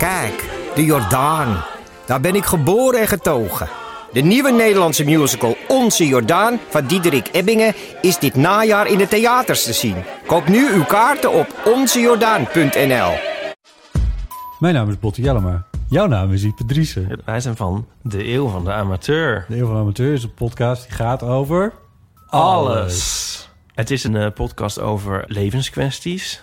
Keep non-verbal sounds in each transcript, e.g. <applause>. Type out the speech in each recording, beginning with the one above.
Kijk, de Jordaan. Daar ben ik geboren en getogen. De nieuwe Nederlandse musical Onze Jordaan van Diederik Ebbingen is dit najaar in de theaters te zien. Koop nu uw kaarten op onzejordaan.nl. Mijn naam is Botte Jellema. Jouw naam is Ipe Driessen. Wij zijn van De Eeuw van de Amateur. De Eeuw van de Amateur is een podcast die gaat over... Alles. Het is een eh, podcast over levenskwesties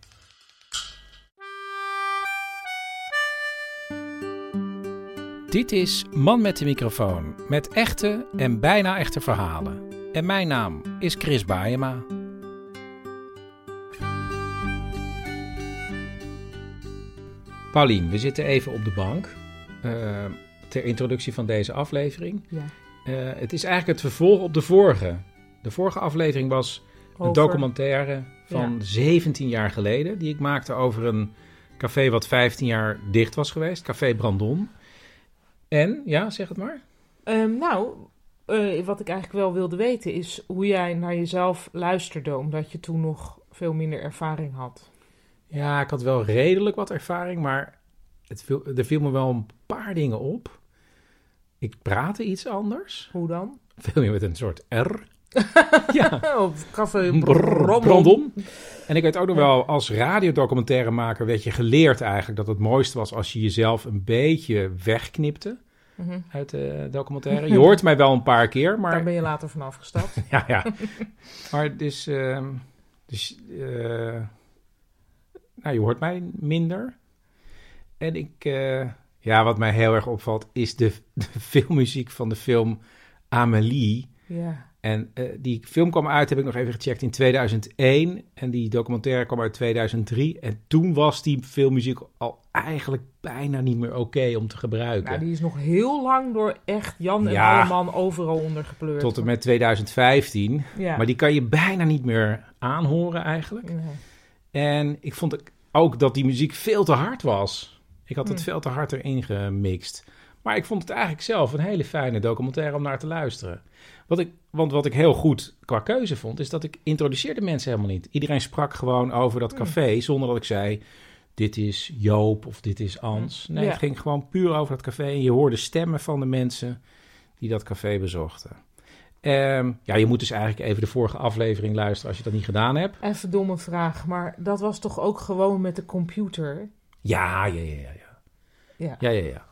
Dit is Man met de microfoon met echte en bijna echte verhalen. En mijn naam is Chris Baayema. Paulien, we zitten even op de bank eh, ter introductie van deze aflevering. Ja. Eh, het is eigenlijk het vervolg op de vorige. De vorige aflevering was een documentaire van 17 jaar geleden, die ik maakte over een café wat 15 jaar dicht was geweest, Café Brandon. En, ja, zeg het maar. Ehm, nou, eh, wat ik eigenlijk wel wilde weten is hoe jij naar jezelf luisterde, omdat je toen nog veel minder ervaring had. Ja, ik had wel redelijk wat ervaring, maar het viel, er viel me wel een paar dingen op. Ik praatte iets anders. Hoe dan? Veel meer met een soort R. <laughs> ja. Op café. Brandon. En ik weet ook nog wel, als radiodocumentairemaker werd je geleerd eigenlijk dat het mooiste was als je jezelf een beetje wegknipte Mhm. uit de documentaire. Je hoort mij wel een paar keer, maar... Daar ben je later vanaf gestapt. <laughs> Ja, ja. maar dus, ehm, dus eh, nou, je hoort mij minder. En ik, eh, ja, wat mij heel erg opvalt is de, de filmmuziek van de film Amélie. ja. En eh, die film kwam uit, heb ik nog even gecheckt, in 2001. En die documentaire kwam uit 2003. En toen was die filmmuziek al eigenlijk bijna niet meer oké om te gebruiken. Nou, die is nog heel lang door echt Jan en Ja. Alleman overal ondergepleurd. Tot en met 2015. Ja. Maar die kan je bijna niet meer aanhoren eigenlijk. Nee. En ik vond ook- dat die muziek veel te hard was. Ik had het Hmm. veel te hard erin gemixt. Maar ik vond het eigenlijk zelf een hele fijne documentaire om naar te luisteren. Wat ik, want wat ik heel goed qua keuze vond, is dat ik introduceerde mensen helemaal niet. Iedereen sprak gewoon over dat café, zonder dat ik zei... dit is Joop of dit is Ans. Nee, Ja. het ging gewoon puur over dat café. En je hoorde stemmen van de mensen die dat café bezochten. Ehm, ja, je moet dus eigenlijk even de vorige aflevering luisteren als je dat niet gedaan hebt. Even domme vraag, maar dat was toch ook gewoon met de computer? Ja, ja, ja. ja. Ja. Ja, ja, ja.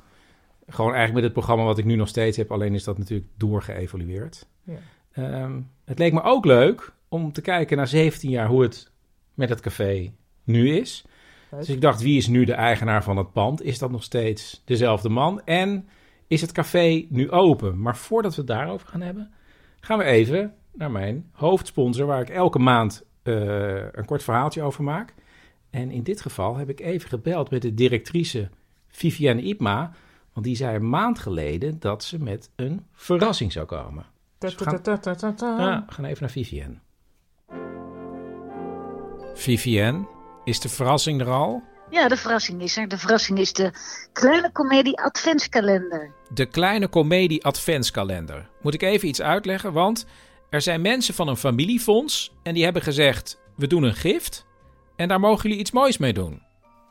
Gewoon eigenlijk met het programma wat ik nu nog steeds heb, alleen is dat natuurlijk doorgeëvolueerd. Ja. Ehm, het leek me ook leuk om te kijken na 17 jaar hoe het met het café nu is. Leuk. Dus ik dacht, wie is nu de eigenaar van het pand? Is dat nog steeds dezelfde man? En is het café nu open? Maar voordat we het daarover gaan hebben, gaan we even naar mijn hoofdsponsor, waar ik elke maand eh, een kort verhaaltje over maak. En in dit geval heb ik even gebeld met de directrice Vivienne Ipma. Want die zei een maand geleden dat ze met een verrassing zou komen. Dus we gaan, Ta-ta-ta-ta-ta-ta. ja, we gaan even naar Vivienne. Vivienne, is de verrassing er al? Ja, de verrassing is er. De verrassing is de Kleine Comedie Adventskalender. De Kleine Comedie Adventskalender. Moet ik even iets uitleggen? Want er zijn mensen van een familiefonds en die hebben gezegd: we doen een gift en daar mogen jullie iets moois mee doen.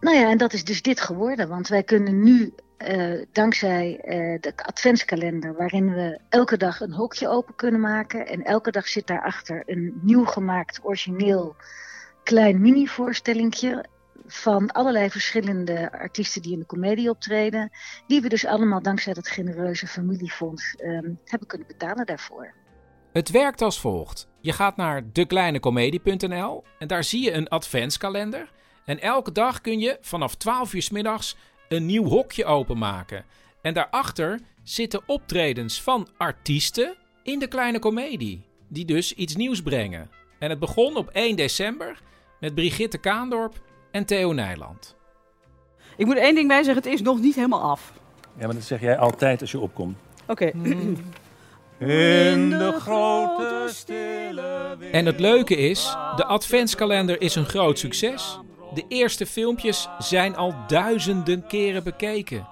Nou ja, en dat is dus dit geworden. Want wij kunnen nu, eh, dankzij eh, de adventskalender, waarin we elke dag een hokje open kunnen maken. En elke dag zit daarachter een nieuw gemaakt, origineel, klein mini-voorstellingje. Van allerlei verschillende artiesten die in de comedie optreden. Die we dus allemaal dankzij dat genereuze familiefonds ehm, hebben kunnen betalen daarvoor. Het werkt als volgt. Je gaat naar dekleinecomedie.nl en daar zie je een adventskalender. En elke dag kun je vanaf 12 uur 's middags een nieuw hokje openmaken. En daarachter zitten optredens van artiesten in de kleine komedie. Die dus iets nieuws brengen. En het begon op 1 december met Brigitte Kaandorp en Theo Nijland. Ik moet één ding bij zeggen, het is nog niet helemaal af. Ja, maar dat zeg jij altijd als je opkomt. Oké. In de grote stille En het leuke is, de adventskalender is een groot succes. De eerste filmpjes zijn al duizenden keren bekeken.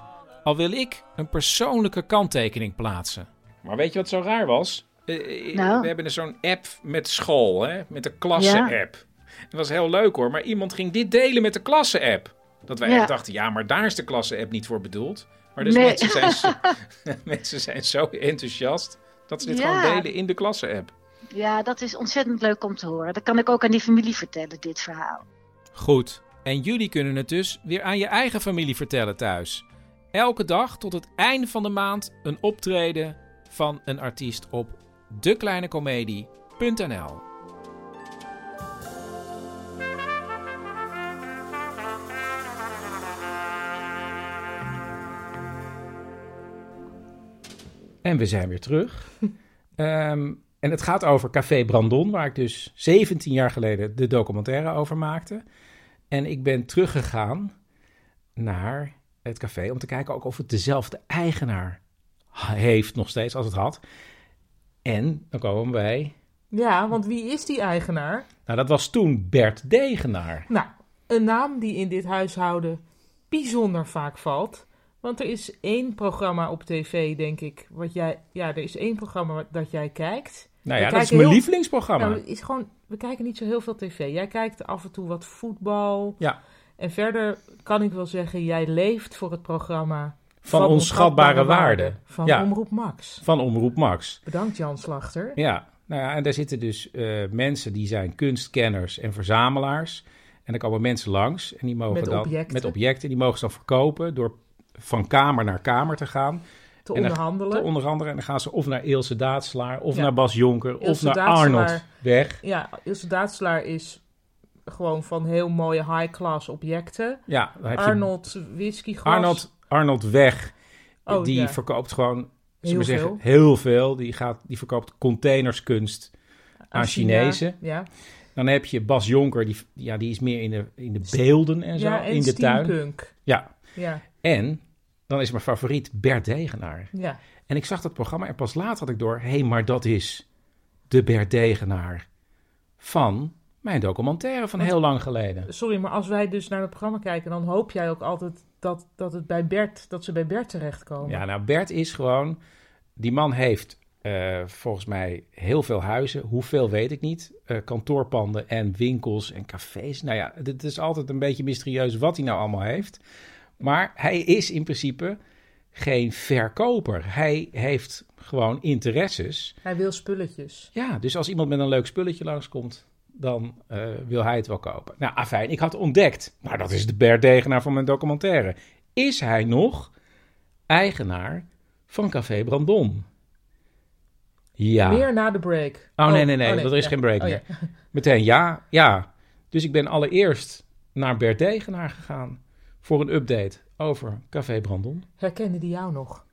Al wil ik een persoonlijke kanttekening plaatsen. Maar weet je wat zo raar was? Eh, eh, Nou? We hebben dus zo'n app met school, hè? met de klasse-app. Het was heel leuk hoor, maar iemand ging dit delen met de klasse-app. Dat wij Ja. echt dachten, ja, maar daar is de klasse-app niet voor bedoeld. Maar dus Nee. mensen, zijn zo, <laughs> <laughs> mensen zijn zo enthousiast dat ze dit Ja. gewoon delen in de klasse-app. Ja, dat is ontzettend leuk om te horen. Dat kan ik ook aan die familie vertellen, dit verhaal. Goed, en jullie kunnen het dus weer aan je eigen familie vertellen thuis. Elke dag tot het einde van de maand een optreden van een artiest op dekleinecomedie.nl. En we zijn weer terug. <laughs> Ehm, en het gaat over Café Brandon, waar ik dus 17 jaar geleden de documentaire over maakte. En ik ben teruggegaan naar het café om te kijken ook of het dezelfde eigenaar heeft nog steeds als het had. En dan komen we bij... Ja, want wie is die eigenaar? Nou, dat was toen Bert Degenaar. Nou, een naam die in dit huishouden bijzonder vaak valt. Want er is één programma op tv, denk ik, wat jij... Ja, er is één programma dat jij kijkt. Nou ja, dat is mijn heel- lievelingsprogramma. Nou, is gewoon, we kijken niet zo heel veel tv. Jij kijkt af en toe wat voetbal. Ja. En verder kan ik wel zeggen, jij leeft voor het programma... van onschatbare waarde. Van Ja. Omroep Max. Van Omroep Max. Bedankt Jan Slachter. Ja, nou ja, en daar zitten dus eh, mensen die zijn kunstkenners en verzamelaars. En dan komen mensen langs en die mogen Met dan objecten. met objecten, die mogen ze dan verkopen door van kamer naar kamer te gaan. Te En dan- onderhandelen. Te onder andere, en dan gaan ze of naar Ilse Daadslaar, of Ja. naar Bas Jonker, of naar. Arnold Weg. Ja, Ilse Daadslaar is gewoon van heel mooie high-class objecten. Ja, je Arnold whiskyglas. Arnold, Arnold Weg, Oh, die ja. verkoopt gewoon, Heel zeggen, veel. heel veel. Die, gaat, die verkoopt containerskunst aan China. Chinezen. Ja, Dan heb je Bas Jonker, die, ja, die is meer in de, in de beelden en zo, ja en in de tuin. Ja, Ja, en dan is mijn favoriet Bert Degenaar. ja. En ik zag dat programma en pas later had ik door... hé, hey, maar dat is de Bert Degenaar van mijn documentaire van Want- heel lang geleden. Sorry, maar als wij dus naar het programma kijken, dan hoop jij ook altijd dat, dat, het bij Bert, dat ze bij Bert terechtkomen. Ja, nou, Bert is gewoon... Die man heeft eh, volgens mij heel veel huizen. Hoeveel weet ik niet. Eh, kantoorpanden en winkels en cafés. Nou ja, het is altijd een beetje mysterieus wat hij nou allemaal heeft. Maar hij is in principe geen verkoper. Hij heeft gewoon interesses. Hij wil spulletjes. Ja, dus als iemand met een leuk spulletje langskomt, dan eh, wil hij het wel kopen. Nou, afijn, ik had ontdekt, nou dat is de Bert Degenaar van mijn documentaire. Is hij nog eigenaar van Café Brandon? Ja. Weer na de break. Oh, nee, nee, nee, oh, er is ja. geen break Oh, meer. ja. <laughs> Meteen ja, ja. Dus ik ben allereerst naar Bert Degenaar gegaan voor een update over Café Brandon. Herkende die jou nog?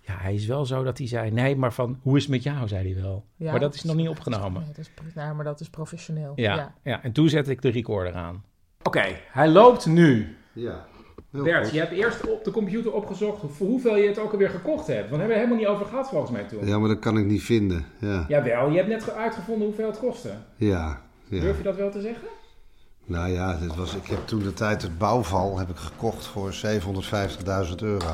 Ja, hij is wel zo dat hij zei, nee, maar van, hoe is het met jou, zei hij wel. Ja, maar dat is nog niet opgenomen. Nee, dat is, nou, maar dat is professioneel. Ja, ja. en toen zette ik de recorder aan. Oké, hij loopt nu. Ja. heel Bert, goed. je hebt eerst op de computer opgezocht voor hoeveel je het ook alweer gekocht hebt. Want daar hebben we helemaal niet over gehad volgens mij toen. Ja, maar dat kan ik niet vinden. Ja, Jawel, je hebt net ge- uitgevonden hoeveel het kostte. ja. ja. Durf je dat wel te zeggen? Nou ja, dit was, ik heb toen de tijd het bouwval heb ik gekocht voor 750.000 euro.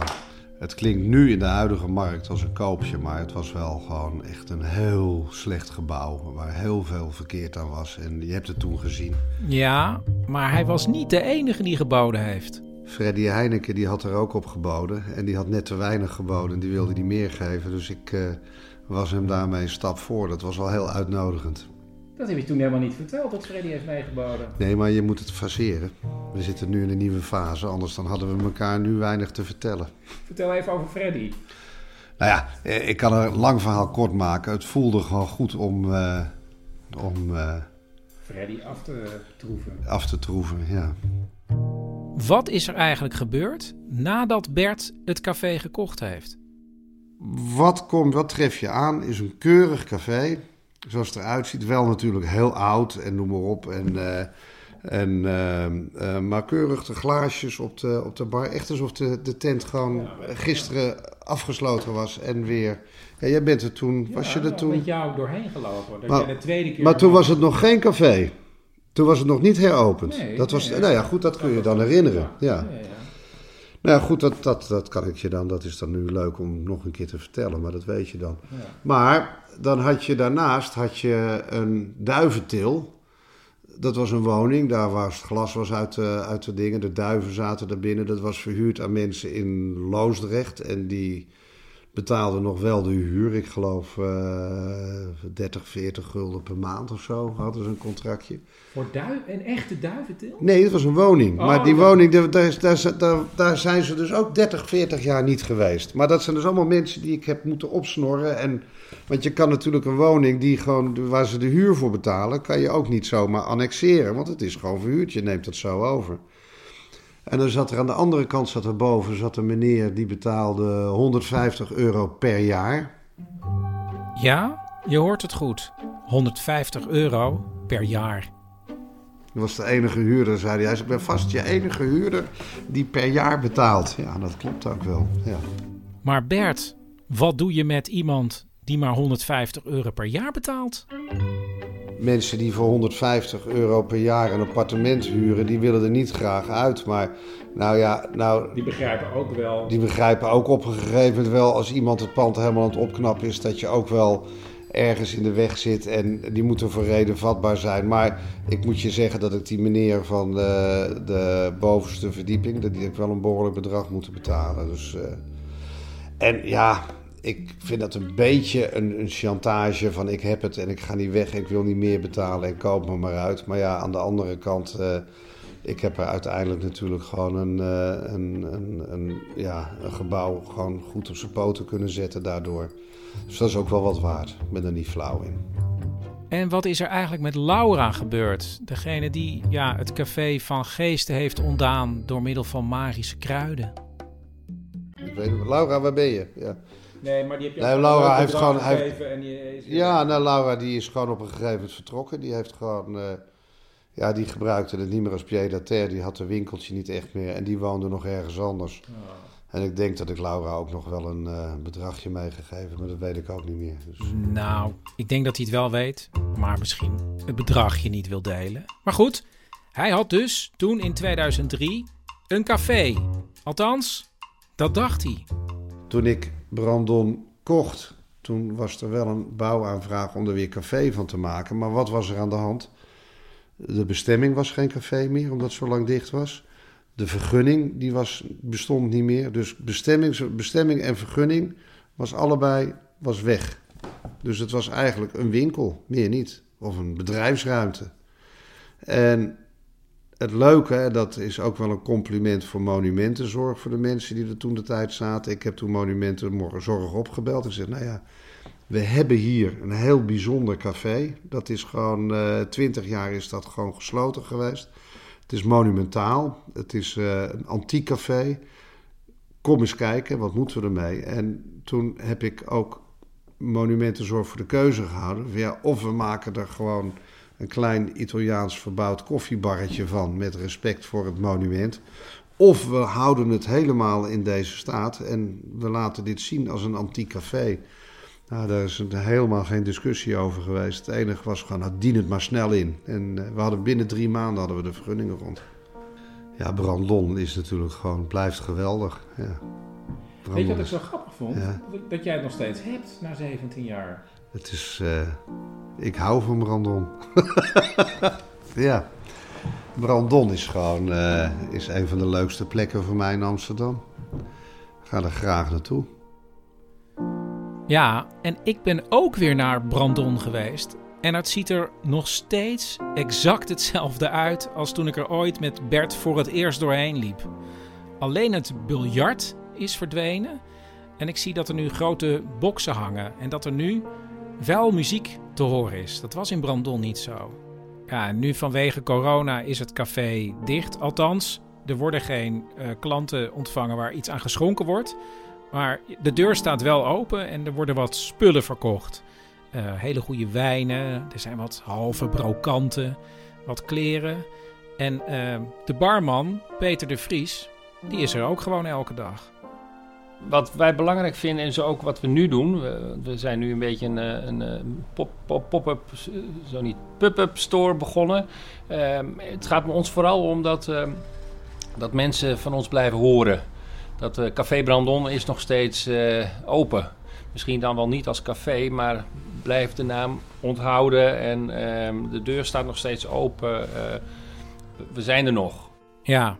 Het klinkt nu in de huidige markt als een koopje, maar het was wel gewoon echt een heel slecht gebouw. Waar heel veel verkeerd aan was. En je hebt het toen gezien. Ja, maar hij was niet de enige die geboden heeft. Freddy Heineken die had er ook op geboden. En die had net te weinig geboden. En die wilde die meer geven. Dus ik eh, was hem daarmee een stap voor. Dat was wel heel uitnodigend. Dat heb je toen helemaal niet verteld, dat Freddy heeft meegeboden. Nee, maar je moet het faseren. We zitten nu in een nieuwe fase, anders dan hadden we elkaar nu weinig te vertellen. Vertel even over Freddy. Nou ja, eh, ik kan er een lang verhaal kort maken. Het voelde gewoon goed om, eh, om eh, Freddy af te troeven. af te troeven, ja. Wat is er eigenlijk gebeurd nadat Bert het café gekocht heeft? Wat, komt, wat tref je aan is een keurig café, zoals het eruit ziet. Wel natuurlijk heel oud en noem maar op. En eh, En, ehm, eh, maar keurig de glaasjes op de, op de bar. Echt alsof de, de tent gewoon gisteren afgesloten was en weer... Ja, jij bent er toen, was je er toen? met jou doorheen gelopen. Dat Maar- de tweede keer... Maar toen was het nog geen café. Toen was het nog niet heropend. Nee, dat was, nee, nou ja, goed, dat kun je dan herinneren. Ja. Nou ja, goed, dat, dat, dat kan ik je dan. Dat is dan nu leuk om nog een keer te vertellen, maar dat weet je dan. Maar dan had je daarnaast had je een duiventil. Dat was een woning, daar was het glas was uit de, uit de dingen. De duiven zaten daar binnen. Dat was verhuurd aan mensen in Loosdrecht. En die betaalden nog wel de huur. Ik geloof eh 30, 40 gulden per maand of zo hadden ze een contractje. Voor duif, een echte duiventil? Nee, het was een woning. Oh, maar die woning, daar, daar, zijn ze dus ook 30, 40 jaar niet geweest. Maar dat zijn dus allemaal mensen die ik heb moeten opsnorren. En, want je kan natuurlijk een woning die gewoon, waar ze de huur voor betalen, kan je ook niet zomaar annexeren. Want het is gewoon verhuurd, je neemt het zo over. En dan zat er aan de andere kant, zat er boven, zat een meneer die betaalde 150 euro per jaar. Ja, je hoort het goed. 150 euro per jaar. Dat was de enige huurder, zei hij. Hij zei, ik ben vast je enige huurder die per jaar betaalt. Ja, dat klopt ook wel, ja. Maar Bert, wat doe je met iemand die maar 150 euro per jaar betaalt? Mensen die voor 150 euro per jaar een appartement huren, die willen er niet graag uit. Maar nou ja, nou, Die begrijpen ook wel. die begrijpen ook op een gegeven moment wel, als iemand het pand helemaal aan het opknappen is, dat je ook wel ergens in de weg zit en die moeten voor reden vatbaar zijn. Maar ik moet je zeggen dat ik die meneer van de, de bovenste verdieping, dat die heb wel een behoorlijk bedrag moeten betalen. Dus, eh, en ja, ik vind dat een beetje een, een chantage van ik heb het en ik ga niet weg, ik wil niet meer betalen en koop me maar uit. Maar ja, aan de andere kant, eh, ik heb er uiteindelijk natuurlijk gewoon een, eh, een, een, een, ja, een gebouw gewoon goed op zijn poten kunnen zetten daardoor. Dus dat is ook wel wat waard. Ik ben er niet flauw in. En wat is er eigenlijk met Laura gebeurd? Degene die ja, het café van geesten heeft ontdaan door middel van magische kruiden. Ik weet niet, Laura, waar ben je? Ja, Nee, maar die heb je Nee, Laura heeft gewoon- hij- gegeven en die is ja nou Laura die is gewoon op een gegeven moment vertrokken. Die heeft gewoon, eh, ja die gebruikte het niet meer als pied à terre. Die had een winkeltje niet echt meer en die woonde nog ergens anders. En ik denk dat ik Laura ook nog wel een eh, bedragje meegegeven, maar dat weet ik ook niet meer. Dus. Nou, ik denk dat hij het wel weet, maar misschien het bedragje niet wil delen. Maar goed, hij had dus toen in 2003 een café. Althans, dat dacht hij. Toen ik Brandon kocht, toen was er wel een bouwaanvraag om er weer café van te maken. Maar wat was er aan de hand? De bestemming was geen café meer, omdat het zo lang dicht was. De vergunning die was, bestond niet meer. Dus bestemming, bestemming en vergunning was allebei was weg. Dus het was eigenlijk een winkel, meer niet. Of een bedrijfsruimte. En het leuke, dat is ook wel een compliment voor Monumentenzorg, voor de mensen die er toen de tijd zaten. Ik heb toen Monumentenzorg opgebeld. Ik zeg, nou ja, we hebben hier een heel bijzonder café. Dat is gewoon, twintig jaar is dat gewoon gesloten geweest. Het is monumentaal, het is eh, een antiek café. Kom eens kijken, wat moeten we ermee? En toen heb ik ook Monumentenzorg voor de keuze gehouden. Of we maken er gewoon een klein Italiaans verbouwd koffiebarretje van met respect voor het monument. Of we houden het helemaal in deze staat en we laten dit zien als een antiek café. Nou, daar is helemaal geen discussie over geweest. Het enige was gewoon, nou, dien het maar snel in. En eh, we hadden binnen drie maanden hadden we de vergunningen rond. Ja, Brandon is natuurlijk gewoon, blijft geweldig. Ja. Weet je wat ik zo grappig vond? Ja. Dat, dat jij het nog steeds hebt na 17 jaar. Het is, eh, ik hou van Brandon. <laughs> ja, Brandon is gewoon eh, is een van de leukste plekken voor mij in Amsterdam. Ga er graag naartoe. Ja, en ik ben ook weer naar Brandon geweest. En het ziet er nog steeds exact hetzelfde uit als toen ik er ooit met Bert voor het eerst doorheen liep. Alleen het biljart is verdwenen. En ik zie dat er nu grote boksen hangen. En dat er nu wel muziek te horen is. Dat was in Brandon niet zo. Ja, nu vanwege corona is het café dicht. Althans, er worden geen eh, klanten ontvangen waar iets aan geschonken wordt. Maar de deur staat wel open en er worden wat spullen verkocht. Eh, hele goede wijnen, er zijn wat halve brokanten, wat kleren. En eh, de barman, Peter de Vries, die is er ook gewoon elke dag. Wat wij belangrijk vinden en zo ook wat we nu doen. We, zijn nu een beetje een, eh, een, een pop- pop-up, eh, zo niet, pop-up store begonnen. Ehm, het gaat ons vooral om dat, ehm, dat mensen van ons blijven horen. Dat eh, Café Brandon is nog steeds eh, open. Misschien dan wel niet als café, maar blijft de naam onthouden. En ehm, de deur staat nog steeds open. Eh, we zijn er nog. Ja,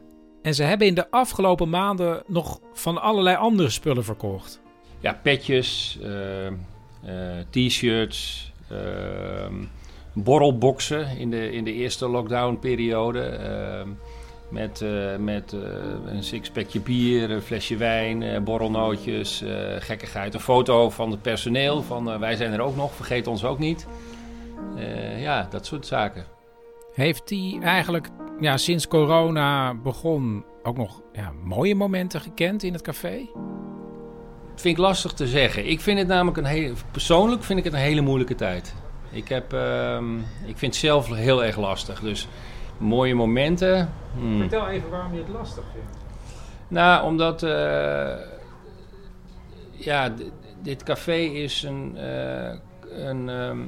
en ze hebben in de afgelopen maanden nog van allerlei andere spullen verkocht. Ja, petjes, eh, eh, t-shirts, ehm, borrelboxen in de, in de eerste lockdown-periode. ehm, met eh, met eh, een sixpackje bier, een flesje wijn, borrelnootjes, gekkigheid. Een foto van het personeel, van wij zijn er ook nog, vergeet ons ook niet. Ja, dat soort zaken. Heeft hij eigenlijk ja, sinds corona begon ook nog ja, mooie momenten gekend in het café? vind ik lastig te zeggen. Ik vind het namelijk een hele, persoonlijk vind ik het een hele moeilijke tijd. Ik, heb, ehm, ik vind het zelf heel erg lastig. Dus mooie momenten. hmm. Vertel even waarom je het lastig vindt. Nou, omdat eh, ja, dit café is een, eh, een, ehm,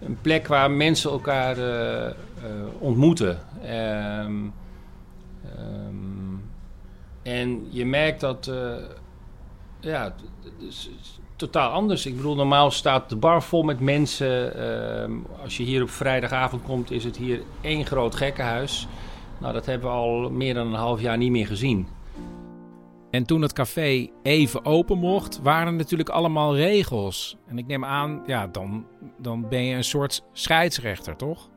een plek waar mensen elkaar eh, eh, ontmoeten. Ehm, ehm, en je merkt dat eh, ja, totaal anders. Ik bedoel, normaal staat de bar vol met mensen. Ehm, als je hier op vrijdagavond komt, is het hier één groot gekkenhuis. Nou, dat hebben we al meer dan een half jaar niet meer gezien. En toen het café even open mocht, waren er natuurlijk allemaal regels. En ik neem aan, ja, dan, dan ben je een soort scheidsrechter, toch?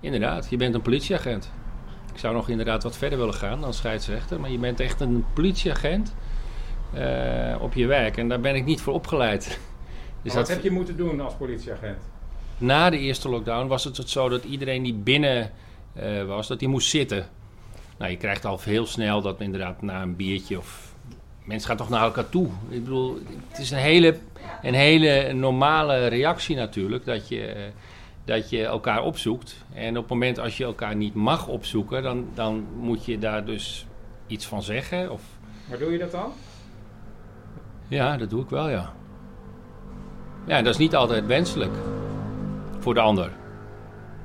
Inderdaad, je bent een politieagent. Ik zou nog inderdaad wat verder willen gaan dan scheidsrechter. Maar je bent echt een politieagent eh, op je werk. En daar ben ik niet voor opgeleid. <laughs> Dus wat dat, heb je moeten doen als politieagent? na de eerste lockdown was het zo dat iedereen die binnen eh, was, dat die moest zitten. Nou, je krijgt al heel snel dat inderdaad na een biertje of... Mensen gaan toch naar elkaar toe. Ik bedoel, het is een hele, een hele normale reactie natuurlijk, dat je, eh, dat je elkaar opzoekt. En op het moment als je elkaar niet mag opzoeken, dan, dan moet je daar dus iets van zeggen. Of, Maar doe je dat dan? ja, dat doe ik wel, ja. Ja, dat is niet altijd wenselijk voor de ander.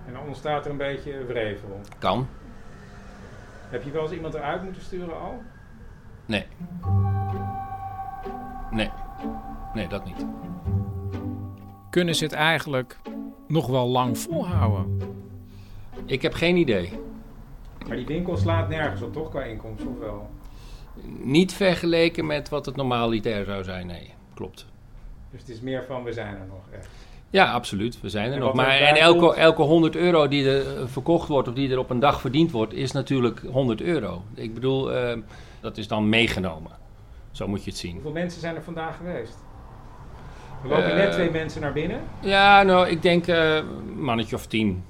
En dan ontstaat er een beetje wrevel. Kan. Heb je wel eens iemand eruit moeten sturen al? Nee. Nee. Nee, dat niet. Kunnen ze het eigenlijk nog wel lang volhouden? Ik heb geen idee. Maar die winkel slaat nergens op, toch, qua inkomsten, of wel? Niet vergeleken met wat het normalitair zou zijn, nee. Klopt. Dus het is meer van, we zijn er nog echt. Ja, absoluut. We zijn er En nog. Maar en elke, elke 100 euro die er eh, verkocht wordt of die er op een dag verdiend wordt, is natuurlijk 100 euro. Ik bedoel, eh, dat is dan meegenomen. Zo moet je het zien. Hoeveel mensen zijn er vandaag geweest? Er lopen Eh, net twee mensen naar binnen. Ja, nou, ik denk eh, een mannetje of tien.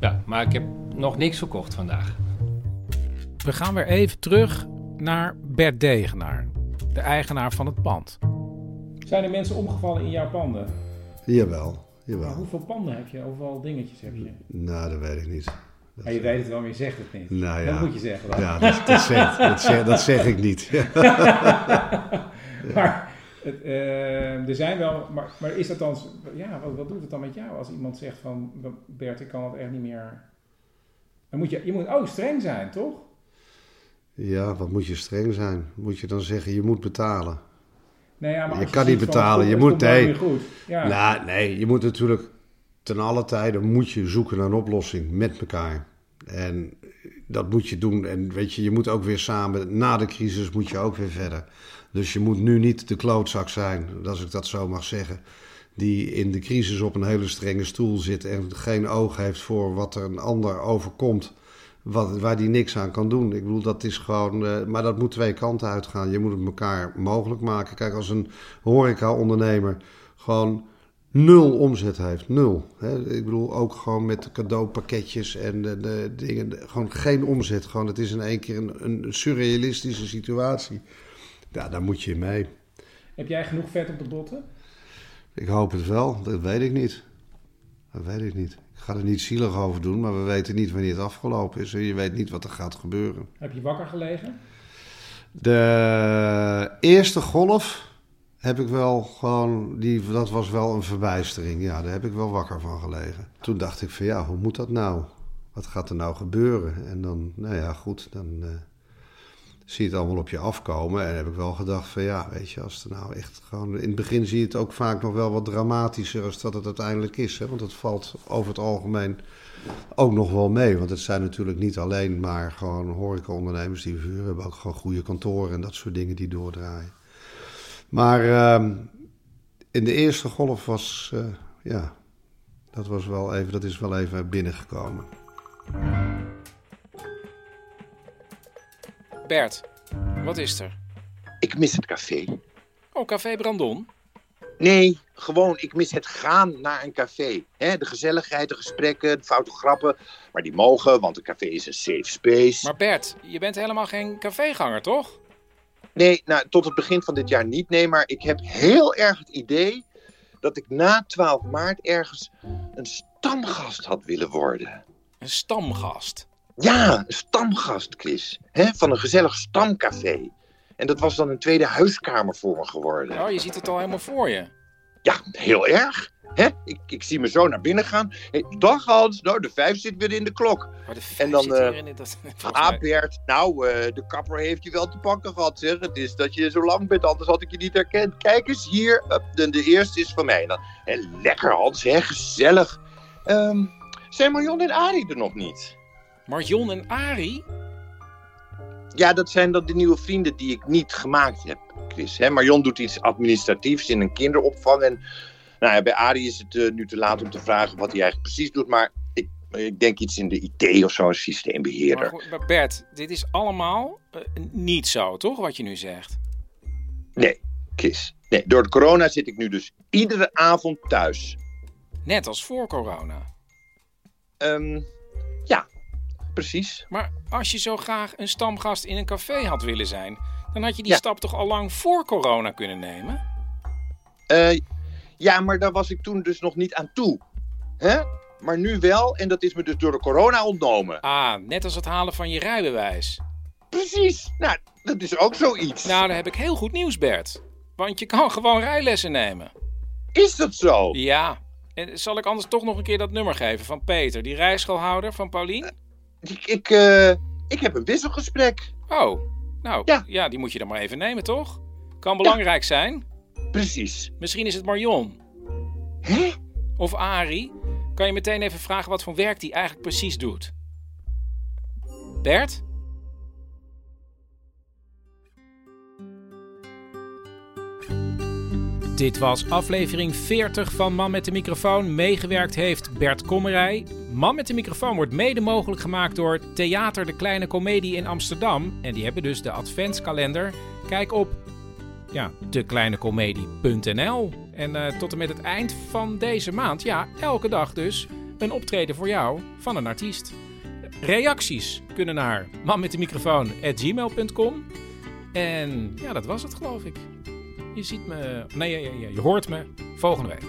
Ja, maar ik heb nog niks verkocht vandaag. We gaan weer even terug naar Bert Degenaar, de eigenaar van het pand. Zijn er mensen omgevallen in jouw panden? Jawel, jawel. hoeveel panden heb je? Hoeveel dingetjes heb je? Nou, dat weet ik niet. Dat, je weet het wel, maar je zegt het niet. Nou ja. Dat moet je zeggen dan. ja, dat, dat, zeg, dat, zeg, dat zeg ik niet. <laughs> <laughs> maar het, eh, er zijn wel, maar, maar is dat dan, ja, wat, wat doet het dan met jou als iemand zegt van, Bert, ik kan het echt niet meer. Dan moet je, je moet ook streng zijn, toch? Ja, wat moet je streng zijn? Moet je dan zeggen, je moet betalen? Nee, ja, maar Je kan niet betalen, je moet- nee. goed. Ja. Nou, nee, je moet natuurlijk ten alle tijde moet je zoeken naar een oplossing met elkaar. En dat moet je doen. En weet je, je moet ook weer samen, na de crisis moet je ook weer verder. Dus je moet nu niet de klootzak zijn, als ik dat zo mag zeggen, die in de crisis op een hele strenge stoel zit en geen oog heeft voor wat er een ander overkomt, wat, waar die niks aan kan doen. Ik bedoel, dat is gewoon, eh, maar dat moet twee kanten uitgaan. Je moet het elkaar mogelijk maken. Kijk, als een horeca-ondernemer gewoon nul omzet heeft. Nul. Hè? Ik bedoel, ook gewoon met cadeaupakketjes en de, de dingen. gewoon geen omzet. Gewoon, het is in één keer een, een surrealistische situatie. Ja, daar moet je mee. Heb jij genoeg vet op de botten? Ik hoop het wel. Dat weet ik niet. Dat weet ik niet. Ik Ik ga er niet zielig over doen, maar we weten niet wanneer het afgelopen is. En je weet niet wat er gaat gebeuren. Heb je wakker gelegen? De eerste golf heb ik wel gewoon, die, dat was wel een verbijstering. Ja, daar heb ik wel wakker van gelegen. Toen dacht ik van ja, hoe moet dat nou? Wat gaat er nou gebeuren? En dan, nou ja, goed, dan eh, zie je het allemaal op je afkomen. En heb ik wel gedacht van ja, weet je, als het nou echt gewoon... In het begin zie je het ook vaak nog wel wat dramatischer als dat het uiteindelijk is. Hè? Want het valt over het algemeen ook nog wel mee. Want het zijn natuurlijk niet alleen maar gewoon horecaondernemers die verhuren. Hebben ook gewoon goede kantoren en dat soort dingen die doordraaien. Maar ehm, in de eerste golf was, eh, ja, dat, was wel even, dat is wel even binnengekomen. Bert, wat is er? Ik mis het café. Oh, Café Brandon. Nee, gewoon, ik mis het gaan naar een café. Hè, de gezelligheid, de gesprekken, de foute grappen. Maar die mogen, want een café is een safe space. Maar Bert, je bent helemaal geen caféganger, toch? Nee, nou, tot het begin van dit jaar niet. Nee, maar ik heb heel erg het idee dat ik na 12 maart ergens een stamgast had willen worden. Een stamgast. Ja, een stamgast, Chris. Hè, van een gezellig stamcafé. En dat was dan een tweede huiskamer voor me geworden. Oh, je ziet het al helemaal voor je. Ja, heel erg. Hè? Ik, ik zie me zo naar binnen gaan. Hey, dag Hans, nou de vijf zit weer in de klok. Maar de vijf En dan, zit eh, hier in dit- <laughs> dat, volgens Ah mij- Bert, nou eh, de kapper heeft je wel te pakken gehad zeg. Het is dat je zo lang bent, anders had ik je niet herkend. Kijk eens hier, de, de eerste is van mij. Dan, hè, lekker Hans, hè, gezellig. Ehm, zijn Marion en Arie er nog niet? Marion en Arie? Ja, dat zijn dan de nieuwe vrienden die ik niet gemaakt heb, Chris. Hè? Marion doet iets administratiefs in een kinderopvang. En nou ja, bij Arie is het eh, nu te laat om te vragen wat hij eigenlijk precies doet. Maar ik, ik denk iets in de IT of zo, een systeembeheerder. maar Bert, dit is allemaal eh, niet zo, toch, wat je nu zegt? Nee, Chris. Nee, door de corona zit ik nu dus iedere avond thuis. Net als voor corona. Ehm, ja, precies. Maar als je zo graag een stamgast in een café had willen zijn, dan had je die Ja. stap toch al lang voor corona kunnen nemen? Eh, ja, maar daar was ik toen dus nog niet aan toe. Hè? Maar nu wel, en dat is me dus door de corona ontnomen. Ah, net als het halen van je rijbewijs. Precies. Nou, dat is ook zoiets. Nou, dan heb ik heel goed nieuws, Bert. Want je kan <laughs> gewoon rijlessen nemen. Is dat zo? Ja. En zal ik anders toch nog een keer dat nummer geven van Peter, die rijschoolhouder van Paulien? Ik, ik, eh, ik heb een wisselgesprek. Oh, nou, Ja. ja, die moet je dan maar even nemen, toch? Kan belangrijk zijn. Precies. Misschien is het Marion. Hè? Of Arie. Kan je meteen even vragen wat voor werk die eigenlijk precies doet? Bert? Dit was aflevering 40 van Man met de microfoon. Meegewerkt heeft Bert Kommerij. Man met de microfoon wordt mede mogelijk gemaakt door Theater de Kleine Comedie in Amsterdam. En die hebben dus de adventskalender. Kijk op ja, dekleinecomedie.nl. En eh, tot en met het eind van deze maand, ja, elke dag dus, een optreden voor jou van een artiest. Reacties kunnen naar manmetdemicrofoon.gmail.com. En ja, dat was het geloof ik. Je ziet me, nee, je, je, je hoort me volgende week.